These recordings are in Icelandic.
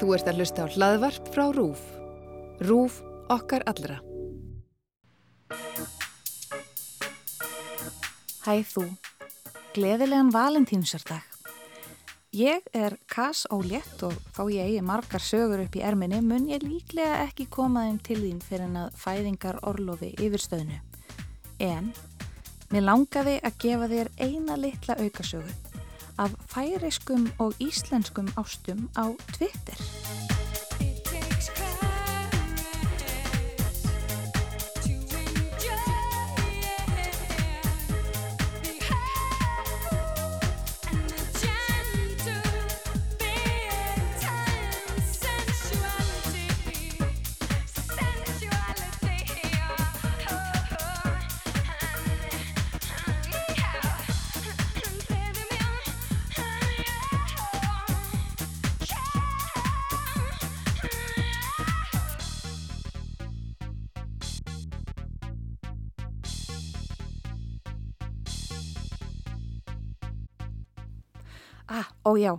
Þú ert að hlusta á hlaðvarp frá RÚF. RÚF okkar allra. Hæ þú, gleðilegan valentínsardag. Ég er Kass Ólétt og þá ég eigi margar sögur upp í erminni mun ég líklega ekki koma þeim til þín fyrir en að fæðingar orlofi yfirstöðnu. En mér langaði að gefa þér eina litla aukasögu af færiskum og íslenskum ástum á Twitter. Ó já,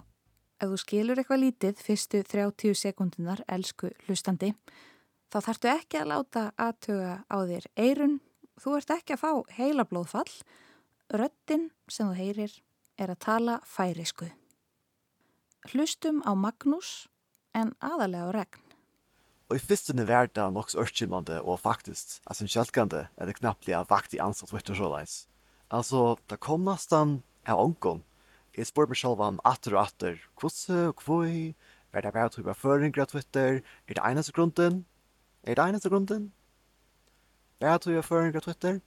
ef þú skilur eitthvað lítið fyrstu 30 sekundunar, elsku hlustandi, þá þarftu ekki að láta aðtöga á þér eirun, þú ert ekki að fá heila blóðfall, röttin sem þú heyrir er að tala færisku. Hlustum á Magnús en aðalega á regn. Og i fyrstene verda noks ørkjimande og faktisk, altså kjølkande, er det knappt lia vakt i ansats Twitter sjåleis. Altså, det kom nastan av ongon. jeg spør meg selv om atter og atter, hvordan og hvor, hva er det bare til beføring av Twitter, er det eneste grunden? Er det eneste grunden? Hva er det til beføring av Twitter?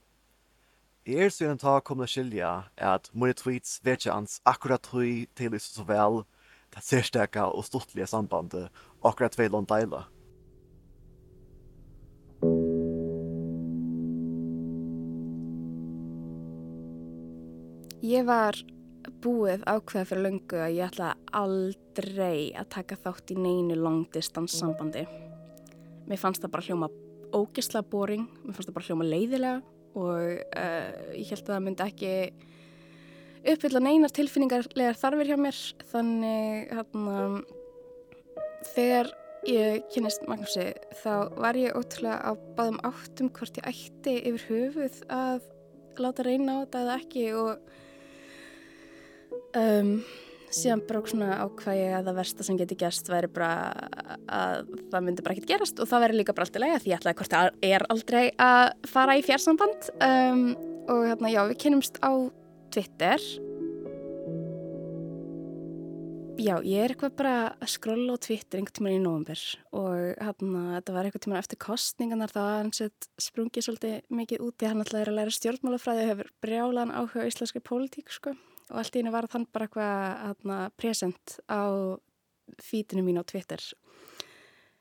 Jeg er så gjennom ta kommer til å skilje at mine tweets vet ikke ans akkurat tog til lyst så vel det særsteka og stortlige sambandet akkurat ved Londeilet. Jeg var búið ákveða fyrir löngu að ég ætla aldrei að taka þátt í neinu langdistans sambandi. Mér fannst það bara hljóma ógislega boring, mér fannst það bara hljóma leiðilega og uh, ég held að það myndi ekki uppfylla neinar tilfinningarlegar þarfir hjá mér. Þannig hérna, þegar ég kynist Magnúsi þá var ég ótrúlega á báðum áttum hvort ég ætti yfir höfuð að láta reyna á þetta eða ekki og um, síðan bara svona ákvæði að það versta sem geti gerst væri bara að það myndi bara ekkert gerast og það væri líka bara alltaf lega því ég ætlaði hvort það er aldrei að fara í fjársamband. Um, og hérna já við kynumst á Twitter. Já, ég er eitthvað bara að skrolla á Twitter einhvern tíman í nógumber og hérna, þetta var einhvern tíman eftir kostninganar þá að hans sprungið svolítið mikið út því hann alltaf er að læra stjórnmálafræði og hefur brjálan áhuga íslenski pólitík sko og allt í henni var þann bara eitthvað hérna, present á fítinu mín á Twitter.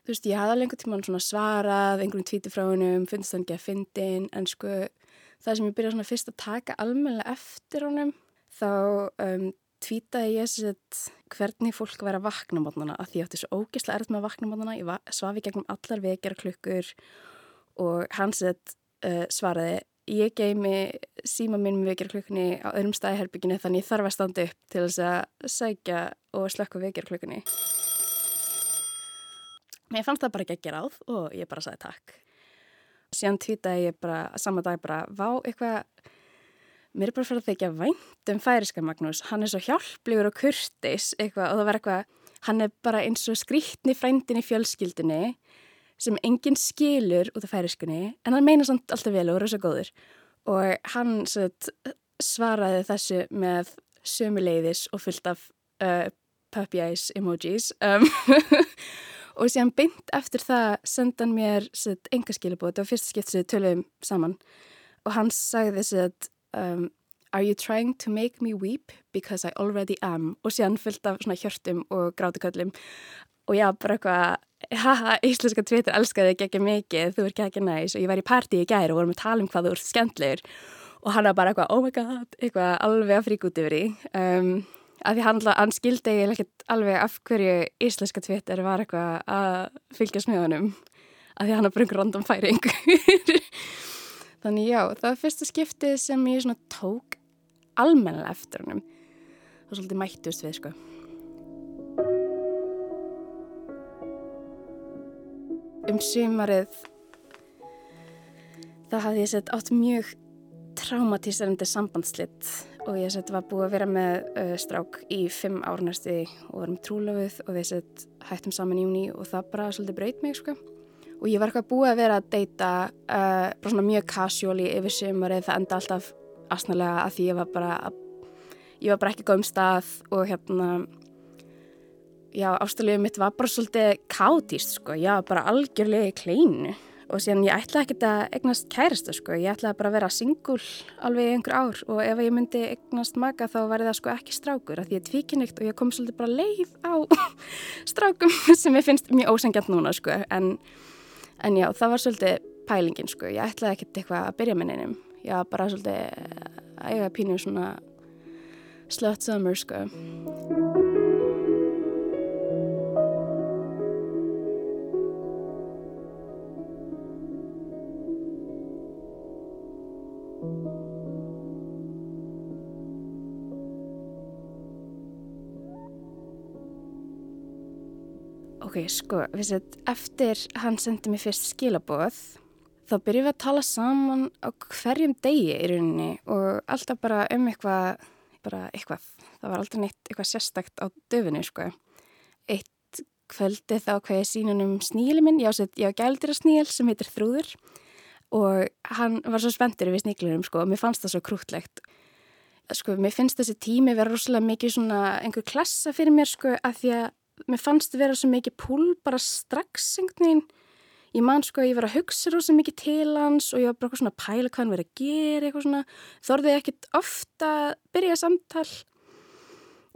Þú veist, ég hafði tíman svona svarað einhvern tvíti frá hennum, finnst það ekki að fyndin en sko það sem ég byrjaði fyrst að taka almenna eftir honum þá um, tvítaði ég sett hvernig fólk væri að vakna mótnana að því ég átti svo ógeðslega erð með að vakna mótnana ég svafi gegnum allar vekjara klukkur og hans uh, svaraði ég geimi síma minn með vekjara klukkunni á öðrum staði herbygginu þannig ég þarf að standa upp til þess að sækja og slökka vekjara klukkunni Mér fannst það bara ekki að gera áð og ég bara sagði takk. Síðan tvítaði ég bara saman dag bara vá eitthvað mér er bara fyrir að þykja vænt um færiska Magnús, hann er svo hjálplegur og kurtis eitthvað og það var eitthvað, hann er bara eins og skrítni frændin í fjölskyldinni sem enginn skilur út af færiskunni en hann meina samt alltaf vel og er svo góður. Og hann sveit, svaraði þessu með sömuleiðis og fullt af uh, puppy eyes emojis um, og síðan beint eftir það senda hann mér enga skilubóð, þetta var fyrst skipt við töluðum saman. Og hann sagði þess að um, Are you trying to make me weep because I already am? Og síðan fyllt af svona hjörtum og grátuköllum. Og já, bara eitthvað haha, íslenska Twitter elskaði þig ekki mikið, þú er ekki næst og ég var í parti í gæri og vorum að tala um hvað þú ert skemmtlegur og hann var bara eitthvað, oh my god eitthvað alveg að frík út yfir í. Um, af því hann, hann skildi ekkert alveg af hverju íslenska Twitter var eitthvað að fylgjast með honum. Af því hann bara einhver random færing Þannig já, það var fyrsta skiptið sem ég tók almenna eftir. Það var svolítið mættust við, sko. Um sumarið það hafði ég sett átt mjög traumatísarandi sambandslitt og ég sett var búið að vera með uh, strák í fimm árnæsti og varum trúlöfuð og við sett hættum saman í júni og það bara svolítið breyt mig sko. Og ég var eitthvað búið að vera að deyta uh, bara svona mjög casuali yfir sumarið. Það enda alltaf asnalega að því ég var bara ég var bara ekki góð um stað og hérna já, ástæðlega mitt var bara svolítið kátíst sko, var bara algjörlega í kleinu. Og síðan ég ætlaði ekki að egnast kærasta sko, ég ætlaði bara að vera singul alveg í einhver ár. Og ef ég myndi egnast maka þá væri það sko ekki strákur af því ég er tvíkinikt og ég kom svolítið bara leið á strákum sem ég finnst mjög ósengjant núna sko. En, en já, það var svolítið pælingin sko, ég ætlaði ekkert eitthvað að byrja minninum, ég var bara svolítið að eiga pínu svona slut summer sko sko, vissit, eftir hann sendi mér fyrst skilaboð, þá byrjum við að tala saman á hverjum degi í rauninni og alltaf bara um eitthvað, bara eitthvað, það var aldrei neitt eitthvað sérstakt á döfinu, sko. Eitt kvöldi þá hvað ég sína um sníli minn, ég á gældir að sníl sem heitir Þrúður og hann var svo spenntur við sníklinum, sko, og mér fannst það svo krútlegt. Sko, mér finnst þessi tími vera rosalega mikið svona einhver klassa fyrir mér, sko, að því að mér fannst það vera svo mikið púl bara strax einhvern veginn. Ég man sko að ég var að hugsa rosa mikið til hans og ég var bara eitthvað svona að pæla hvað hann verið að gera eitthvað svona. Þorðið ég ekkert ofta að byrja samtal.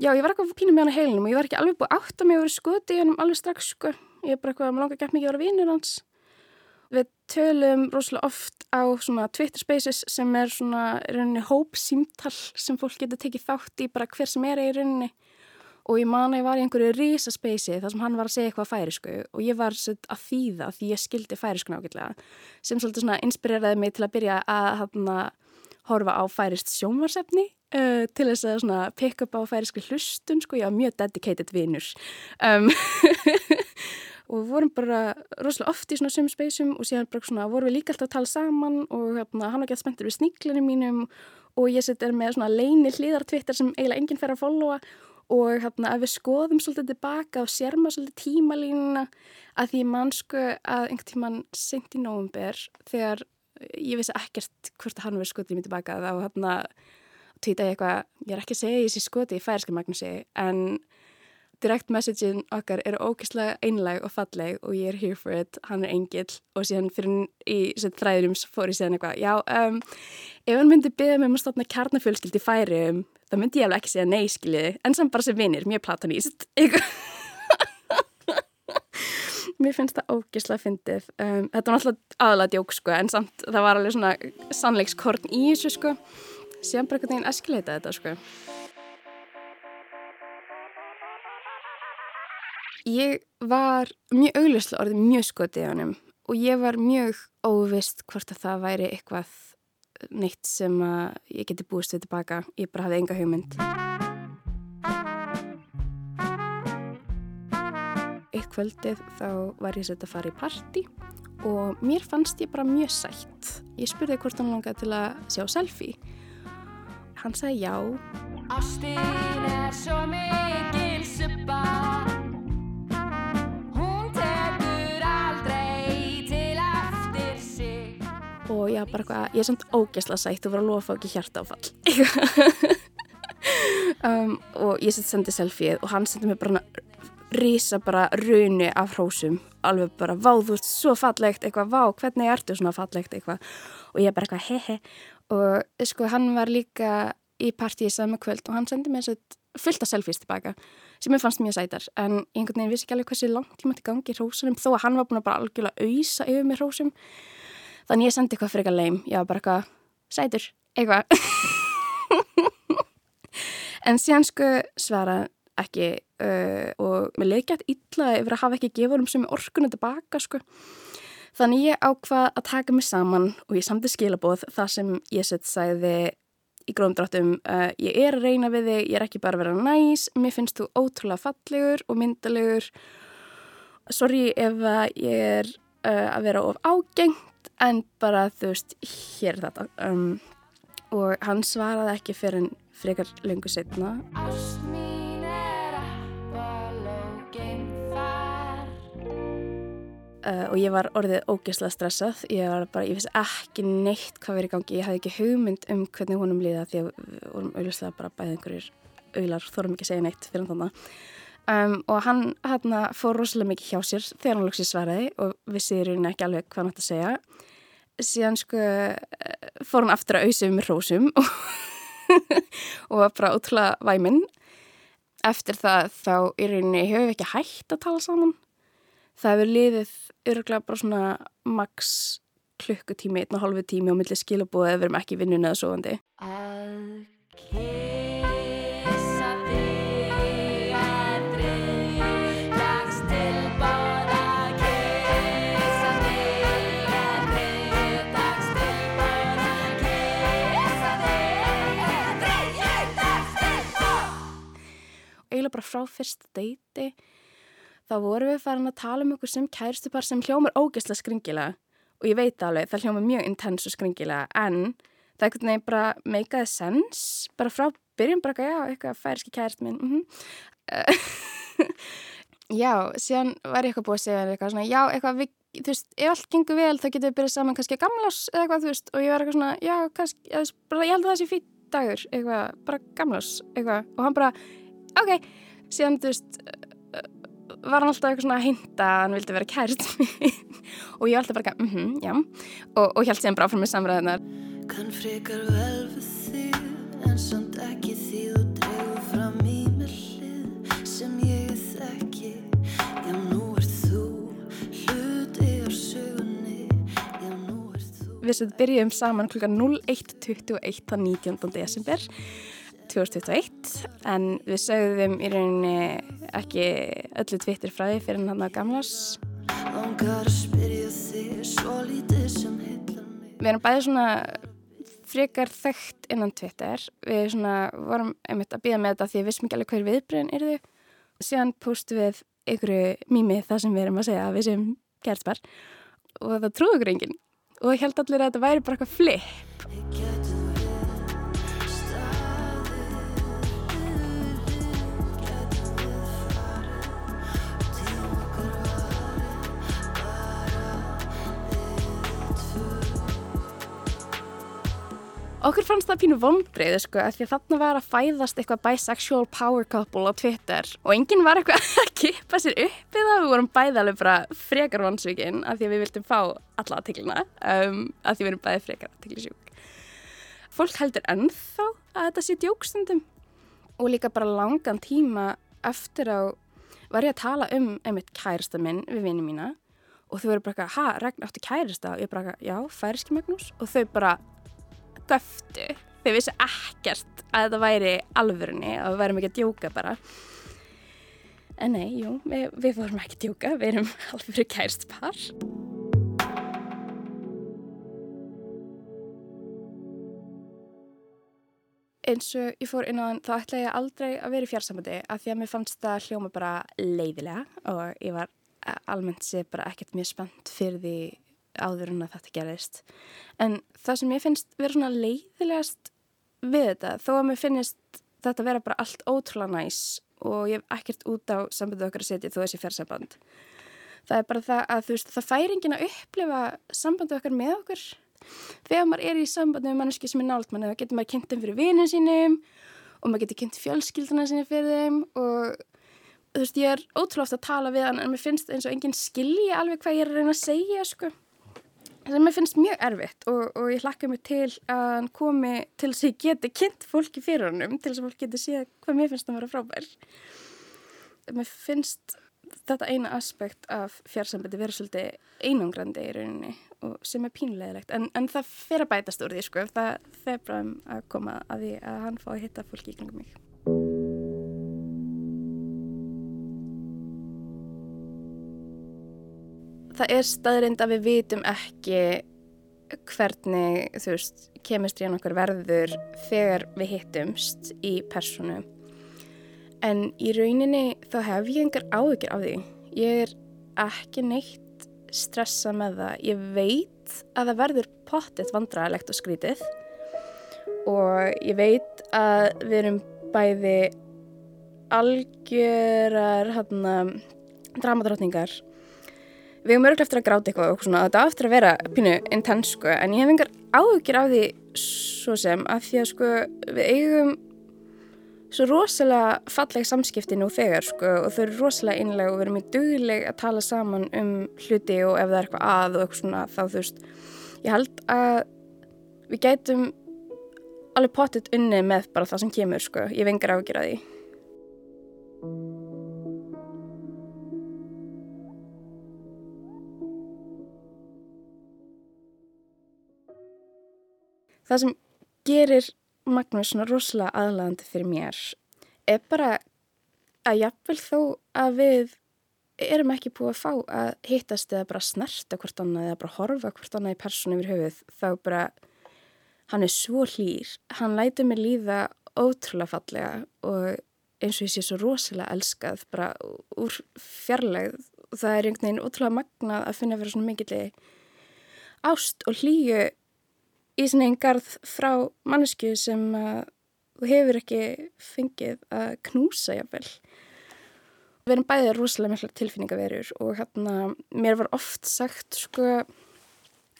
Já, ég var eitthvað pínum með hann á heilinum og ég var ekki alveg búið átt að mig að vera skotið í hann alveg strax sko. Ég er bara eitthvað að maður langar gett mikið að vera vinnur hans. Við tölum rosalega oft á svona Twitter spaces sem er svona rauninni hópsýmtal sem fólk getur tekið þátt í bara hver sem er í rauninni og ég man að ég var í einhverju risaspeysi þar sem hann var að segja eitthvað færisku og ég var að þýða því ég skildi færisku nákvæmlega sem svolítið svona inspireraði mig til að byrja að hana, horfa á færist sjónvarsefni uh, til þess að svona pick up á færisku hlustun sko, ég var mjög dedicated vinnur um, og við vorum bara rosalega oft í svona sömu speysum og síðan bara svona vorum við líka alltaf að tala saman og hana, hann var gett spenntur við sníklinni mínum og ég setjar með svona leini hlýðartvittar sem eiginlega enginn fer að followa og hérna að við skoðum svolítið tilbaka og sér maður svolítið tímalínuna að því mann sko að einhvern tíman sent í nógumber þegar ég vissi ekkert hvort hann verið skotið mér tilbaka þá hérna týta ég eitthvað, ég er ekki að segja ég sé skotið í færiska Magnúsi en direct messagein okkar eru ógeðslega einleg og falleg og ég er here for it, hann er engill. Og síðan fyrir í þræðurum fór ég síðan eitthvað, já, um, ef hann myndi byggja mig um að stopna kjarnafjölskyld í færium, þá myndi ég alveg ekki segja nei, skiljiði, en samt bara sem vinnir, mjög platoníst. Mér finnst það ógeðslega fyndið. Um, þetta var náttúrulega aðalega djók, sko, en samt það var alveg svona sannleikskorn í þessu, sko. Síðan bara einhvern veginn eskileita þetta, sko. Ég var mjög auglustlega orðið mjög skotið á hannum og ég var mjög óvist hvort að það væri eitthvað neitt sem ég geti búist við tilbaka. Ég bara hafði enga hugmynd. Eitt kvöldið þá var ég sett að fara í parti og mér fannst ég bara mjög sætt. Ég spurði hvort hann langaði til að sjá selfie. Hann sagði já. Ástin er svo mikil suppa og ég bara eitthvað, ég er samt ógesla sætt og var að lofa ekki hjarta áfall um, og ég sendi selfieð og hann sendi mér bara rísa bara rauni af hrósum. Alveg bara, vá þú ert svo fallegt eitthvað, vá hvernig ertu svona fallegt eitthvað? Og ég bara eitthvað, hehe og sko hann var líka í partíi saman kvöld og hann sendi mér fullt af selfies tilbaka sem ég fannst mjög sætar. En einhvern veginn vissi ekki alveg hversu langt tíma til gangi í hrósunum þó að hann var búin að bara algjörlega auðsa yfir með hrósum Þannig ég sendi eitthvað eitthvað leim, já bara eitthvað sætur, eitthvað. en síðan sko svara ekki uh, og mér leiði gætt illa yfir að hafa ekki gefur um sem orkunum tilbaka sko. Þannig ég ákvað að taka mig saman og ég samti skilabóð þar sem ég sett sæði í gróðum dráttum uh, ég er að reyna við þig, ég er ekki bara að vera næs, mér finnst þú ótrúlega fallegur og myndalegur. Sorry ef ég er uh, að vera of ágengt en bara þú veist, hér er þetta. Um, og hann svaraði ekki fyrir en frekar lengur setna Ást mín er Apollo geimfar uh, og ég var orðið ógeðslega stressað. Ég var bara, ég vissi ekki neitt hvað verið í gangi, ég hafði ekki hugmynd um hvernig honum líða því að við vorum auðvitað bara bæðið einhverjir auðlar, þórum ekki að segja neitt fyrir þannig um, og hann hérna fór rosalega mikið hjá sér þegar hann lóksið svaraði og vissi í rauninni ekki alveg hvað hann ætti að segja síðan sko eh, fór hann aftur að auðsa um rósum og, og var bara ótrúlega væminn eftir það þá í rauninni hefur við ekki hægt að tala saman. Það hefur liðið örgulega bara svona max klukkutími, einn og halvu tími og milli skilabúið ef við erum ekki vinnun eða sofandi frá fyrsta deiti þá vorum við farin að tala um ykkur sem kærstupar sem hljómar ógeðslega skringilega. Og ég veit alveg, það hljómar mjög intens og skringilega en það er einhvern veginn bara meikaði sens bara frá byrjun bara, já, eitthvað færiski kærst minn mm Já, síðan var ég eitthvað búið að segja eitthvað svona, já, eitthvað, við, þú veist, ef allt gengur vel þá getum við byrjað saman kannski að gamlás eða eitthvað, þú veist, og ég var eitthvað svona, já, kannski, ég, bara, ég held að það sé fýtt dagur, eitthvað, bara gamlás, eitthvað, og hann bara, ok, síðan, þú veist, var hann alltaf eitthvað svona að hinta að hann vildi vera kært og ég var alltaf bara, mhm, mm já, og, og held síðan bara áfram með samræðinar. Kann frekar vel við þig en samt ekki því þú dregur fram í mér hlið sem ég þekki Já, nú ert þú hluti á sögunni Já, nú ert þú Við setjum byrjum saman klukkan 01.21 þann 19. desember 2021 en við sögðum í rauninni ekki öllu tvittir frá því fyrir hann að gamlas. Við erum bæði svona frekar þekkt innan Twitter. Við svona vorum einmitt að býða með þetta því við vissum ekki alveg hver viðbröðin eru þau. Síðan postum við einhverju mými það sem við erum að segja að við sem gerðspar og það trúðu okkur enginn. Og ég held allir að þetta væri bara eitthvað flip. Okkur fannst það pínu vonbreið sko, af því að þarna var að fæðast eitthvað bisexual power couple á Twitter og enginn var eitthvað að kippa sér upp það, við vorum bæði alveg bara frekar vansvíkinn af því að við vildum fá alla aðteglina, um, af því við erum bæði frekar aðteglisjúk. Fólk heldur ennþá að þetta sé djókstundum og líka bara langan tíma eftir á var ég að tala um einmitt kærasta minn við vinið mína og þau voru bara ha, Ragnar áttu kærasta? Og ég bara, já, færiski Magnús. Og þau bara göftu þau vissi ekkert að þetta væri alvörunni að við værum ekki að djóka bara. En nei, jú, við, við vorum ekki að djóka við erum alveg kærst par eins og ég fór inn á þann þá ætla ég aldrei að vera í fjársamandi af því að mér fannst það hljóma bara leiðilega og ég var eh, almennt sér bara ekkert mjög spennt fyrir því áður en að þetta gerðist. En það sem ég finnst vera svona leiðilegast við þetta þó að mér finnist þetta vera bara allt ótrúlega næs og ég hef ekkert út á sambandið okkar að setja þó þessi fjársamband það er bara það að þú veist það fær enginn að upplifa sambandið okkar með okkur. Þegar maður er í sambandi með manneski sem er nált manni þá getur maður kynnt þeim fyrir vinnin sínum og maður getur kynnt fjölskylduna sinni fyrir þeim og þú veist ég er ótrúlega oft að tala við hann en mér finnst eins og enginn skilji alveg hvað ég er að reyna að segja sko sem mér finnst mjög erfitt og, og ég hlakka mig til að hann komi til þess að ég geti kynnt fólki fyrir honum til þess að fólk geti séð hvað mér finnst að vera frábær. Mér finnst þetta eina aspekt af fjársambandi vera svolítið einangrandi í rauninni og sem er pínlegilegt en, en það fer að bætast úr því sko. Það fer bara um að koma að því að hann fá að hitta fólki í kringum mig Það er staðrind að við vitum ekki hvernig, þú veist, kemistriðan okkur verður þegar við hittumst í personu. En í rauninni þá hef ég engar áhugir af því. Ég er ekki neitt stressa með það. Ég veit að það verður pottitt vandræðilegt og skrítið og ég veit að við erum bæði algjörar hérna dramadrottningar. Við erum örgulega eftir að gráta eitthvað og svona, þetta á eftir að vera pínu intens sko, en ég hef engar áhugir af því svo sem að því að sko við eigum svo rosalega falleg samskipti nú þegar sko og þau eru rosalega innlega og við erum í dugleg að tala saman um hluti og ef það er eitthvað að og eitthvað svona þá þú veist ég held að við gætum alveg pottitt unni með bara það sem kemur sko ég vengar ágjur að því Það sem gerir Magnús svona rosalega aðlagandi fyrir mér er bara að jafnvel þó að við erum ekki búið að fá að hittast eða bara snerta hvort annað eða bara horfa hvort annað í persónu yfir höfuð þá bara hann er svo hlýr, hann lætur mig líða ótrúlega fallega og eins og ég sé svo rosalega elskað bara úr fjarlægð. Og það er einhvern veginn ótrúlega magnað að finna fyrir svona mikilli ást og hlýju í sinni einn garð frá mannesku sem uh, þú hefur ekki fengið að knúsa jafnvel. Við erum bæðið rosalega mikla tilfinningaverur og hérna mér var oft sagt sko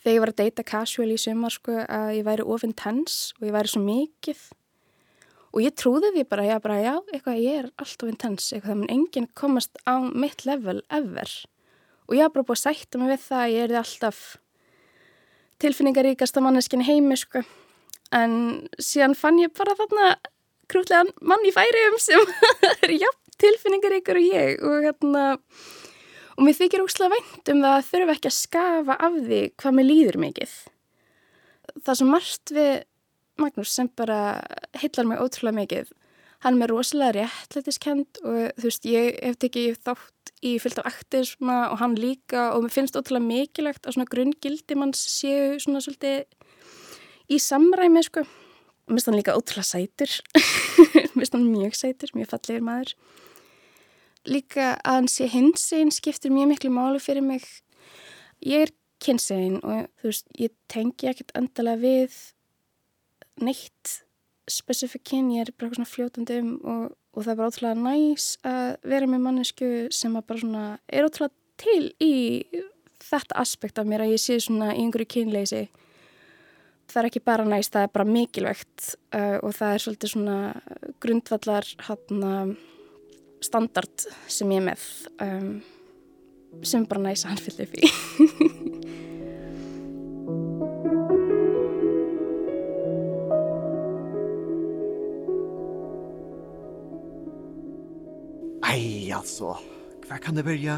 þegar ég var að deyta casual í sumar sko að ég væri of intense og ég væri svo mikið og ég trúði því bara, bara, já, eitthvað, ég er alltaf intense, eitthvað, mun enginn komast á mitt level ever og ég har bara búið að sætta mig við það að ég er alltaf tilfinningaríkasta manneskin heimi sko. en síðan fann ég bara þarna krútlegan mann í færium sem er jafn tilfinningaríkur og ég og hérna og mér þykir óslega vænt um það að þurfa ekki að skafa af því hvað mér líður mikið það sem margt við Magnús sem bara heillar mig ótrúlega mikið hann er með rosalega réttlætiskend og þú veist ég hef tekið þátt í fyllt af aktisma og hann líka og mér finnst ótrúlega mikilvægt að svona grunngildi manns séu svona svolítið í samræmi sko. Mér finnst hann líka ótrúlega sætur, mér finnst hann mjög sætur, mjög fallegir maður. Líka að hann sé hinsegin skiptir mjög miklu málu fyrir mig. Ég er kynsegin og þú veist ég tengi ekkert endalega við neitt specific kyn, ég er bara svona fljótandi um og, og það er bara ótrúlega næs að vera með mannesku sem að bara svona er ótrúlega til í þetta aspekt af mér að ég sé svona í einhverju kynleysi. Það er ekki bara næst, það er bara mikilvægt uh, og það er svolítið svona grundvallar hana, standard sem ég er með um, sem bara næst að hann fyllir upp Nei, altså. Hva kan det byrja?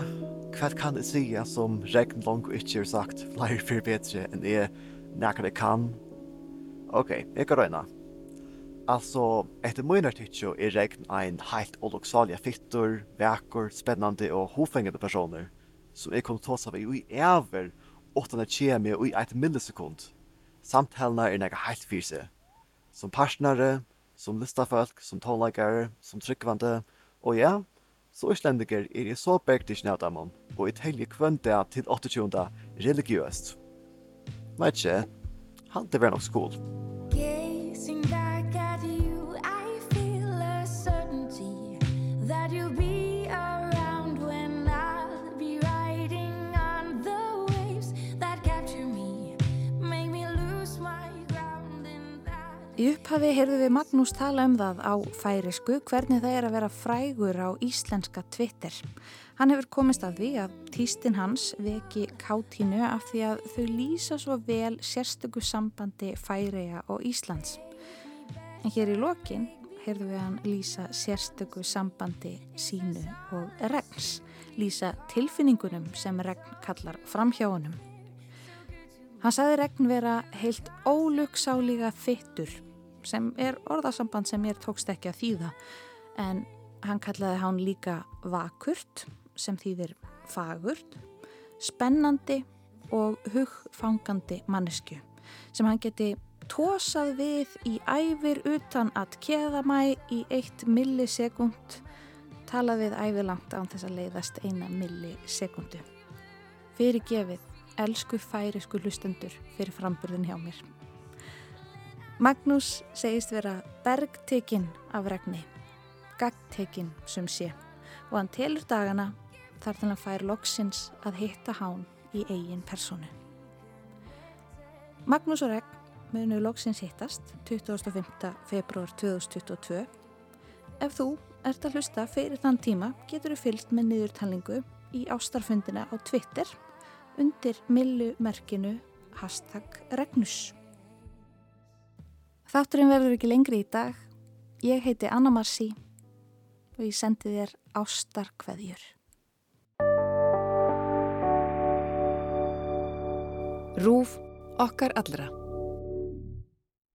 Hva kan det sige som regn langt ikke har sagt flere for bedre enn jeg nekker kan? Ok, jeg kan røyna. Altså, etter min artikkel er regn ein heilt oloksalige fittor, vekker, spennande og hofengende personer, som jeg kom tås av i ui ever, åttan er kjemi og i eit millisekund. Samtalene er nega heilt fyrse. Som partnere, som listafolk, som tåleikere, som tryggvande, og ja, Så islendiker er i så bergt i snødamen, og i helge kvønta til 28. religiøst. Nei ikke, han det var nok skål. Í upphafi heyrðu við Magnús tala um það á færisku hvernig það er að vera frægur á íslenska Twitter. Hann hefur komist að því að tístinn hans veki kátínu af því að þau lýsa svo vel sérstöku sambandi Færiða og Íslands. En hér í lokin heyrðu við hann lýsa sérstöku sambandi sínu og regns, lýsa tilfinningunum sem regn kallar framhjáunum. Hann sagði regn vera heilt ólugsálíga þittur sem er orðasamband sem mér tókst ekki að þýða en hann kallaði hann líka vakurt sem þýðir fagurt, spennandi og hugfangandi mannesku sem hann geti tósað við í æfir utan að keða mæ í eitt millisekund talað við æfilangt án þess að leiðast eina millisekundu. fyrir gefið, elsku færisku hlustendur fyrir framburðin hjá mér. Magnús segist vera bergtekinn af regni, gagtekinn sem sé og hann telur dagana þar til hann fær loksins að hitta hán í eigin personu. Magnús og regn munu loksins hittast 25. februar 2022. Ef þú ert að hlusta fyrir þann tíma getur þú fylst með niðurtalningu í ástarfundina á Twitter undir millumerkinu hashtag regnus. Þátturinn verður ekki lengri í dag. Ég heiti Anna Marci og ég sendi þér ástarkveðjur. Rúf okkar allra.